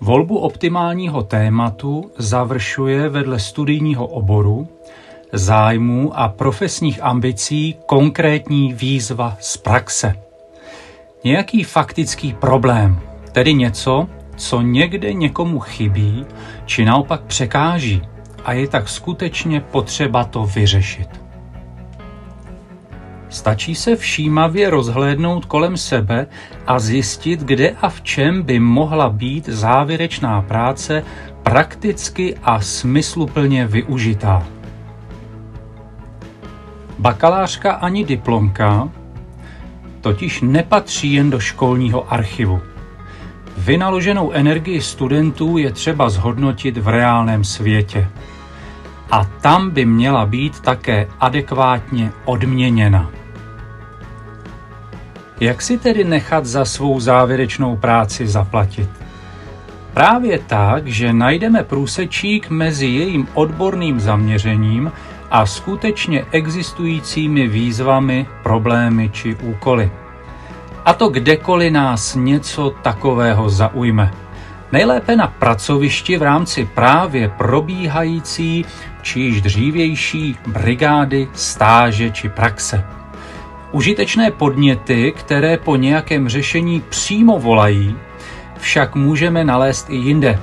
Volbu optimálního tématu završuje vedle studijního oboru, zájmů a profesních ambicí konkrétní výzva z praxe. Nějaký faktický problém, tedy něco, co někde někomu chybí, či naopak překáží a je tak skutečně potřeba to vyřešit. Stačí se všímavě rozhlédnout kolem sebe a zjistit, kde a v čem by mohla být závěrečná práce prakticky a smysluplně využitá. Bakalářka ani diplomka totiž nepatří jen do školního archivu. Vynaloženou energii studentů je třeba zhodnotit v reálném světě. A tam by měla být také adekvátně odměněna. Jak si tedy nechat za svou závěrečnou práci zaplatit? Právě tak, že najdeme průsečík mezi jejím odborným zaměřením a skutečně existujícími výzvami, problémy či úkoly. A to kdekoliv nás něco takového zaujme. Nejlépe na pracovišti v rámci právě probíhající či již dřívější brigády, stáže či praxe. Užitečné podněty, které po nějakém řešení přímo volají, však můžeme nalézt i jinde.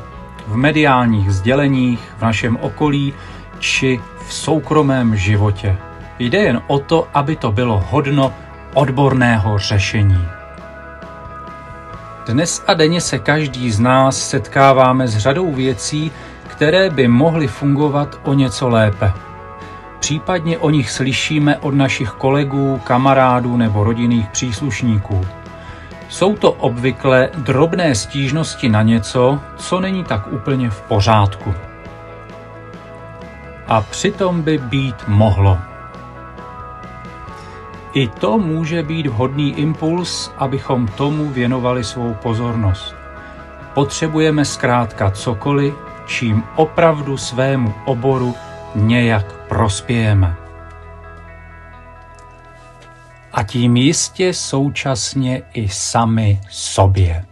V mediálních sděleních, v našem okolí či v soukromém životě. Jde jen o to, aby to bylo hodno odborného řešení. Dnes a denně se každý z nás setkáváme s řadou věcí, které by mohly fungovat o něco lépe. Případně o nich slyšíme od našich kolegů, kamarádů nebo rodinných příslušníků. Jsou to obvykle drobné stížnosti na něco, co není tak úplně v pořádku. A přitom by být mohlo. I to může být vhodný impuls, abychom tomu věnovali svou pozornost. Potřebujeme zkrátka cokoliv, čím opravdu svému oboru nějak prospějeme. A tím jistě současně i sami sobě.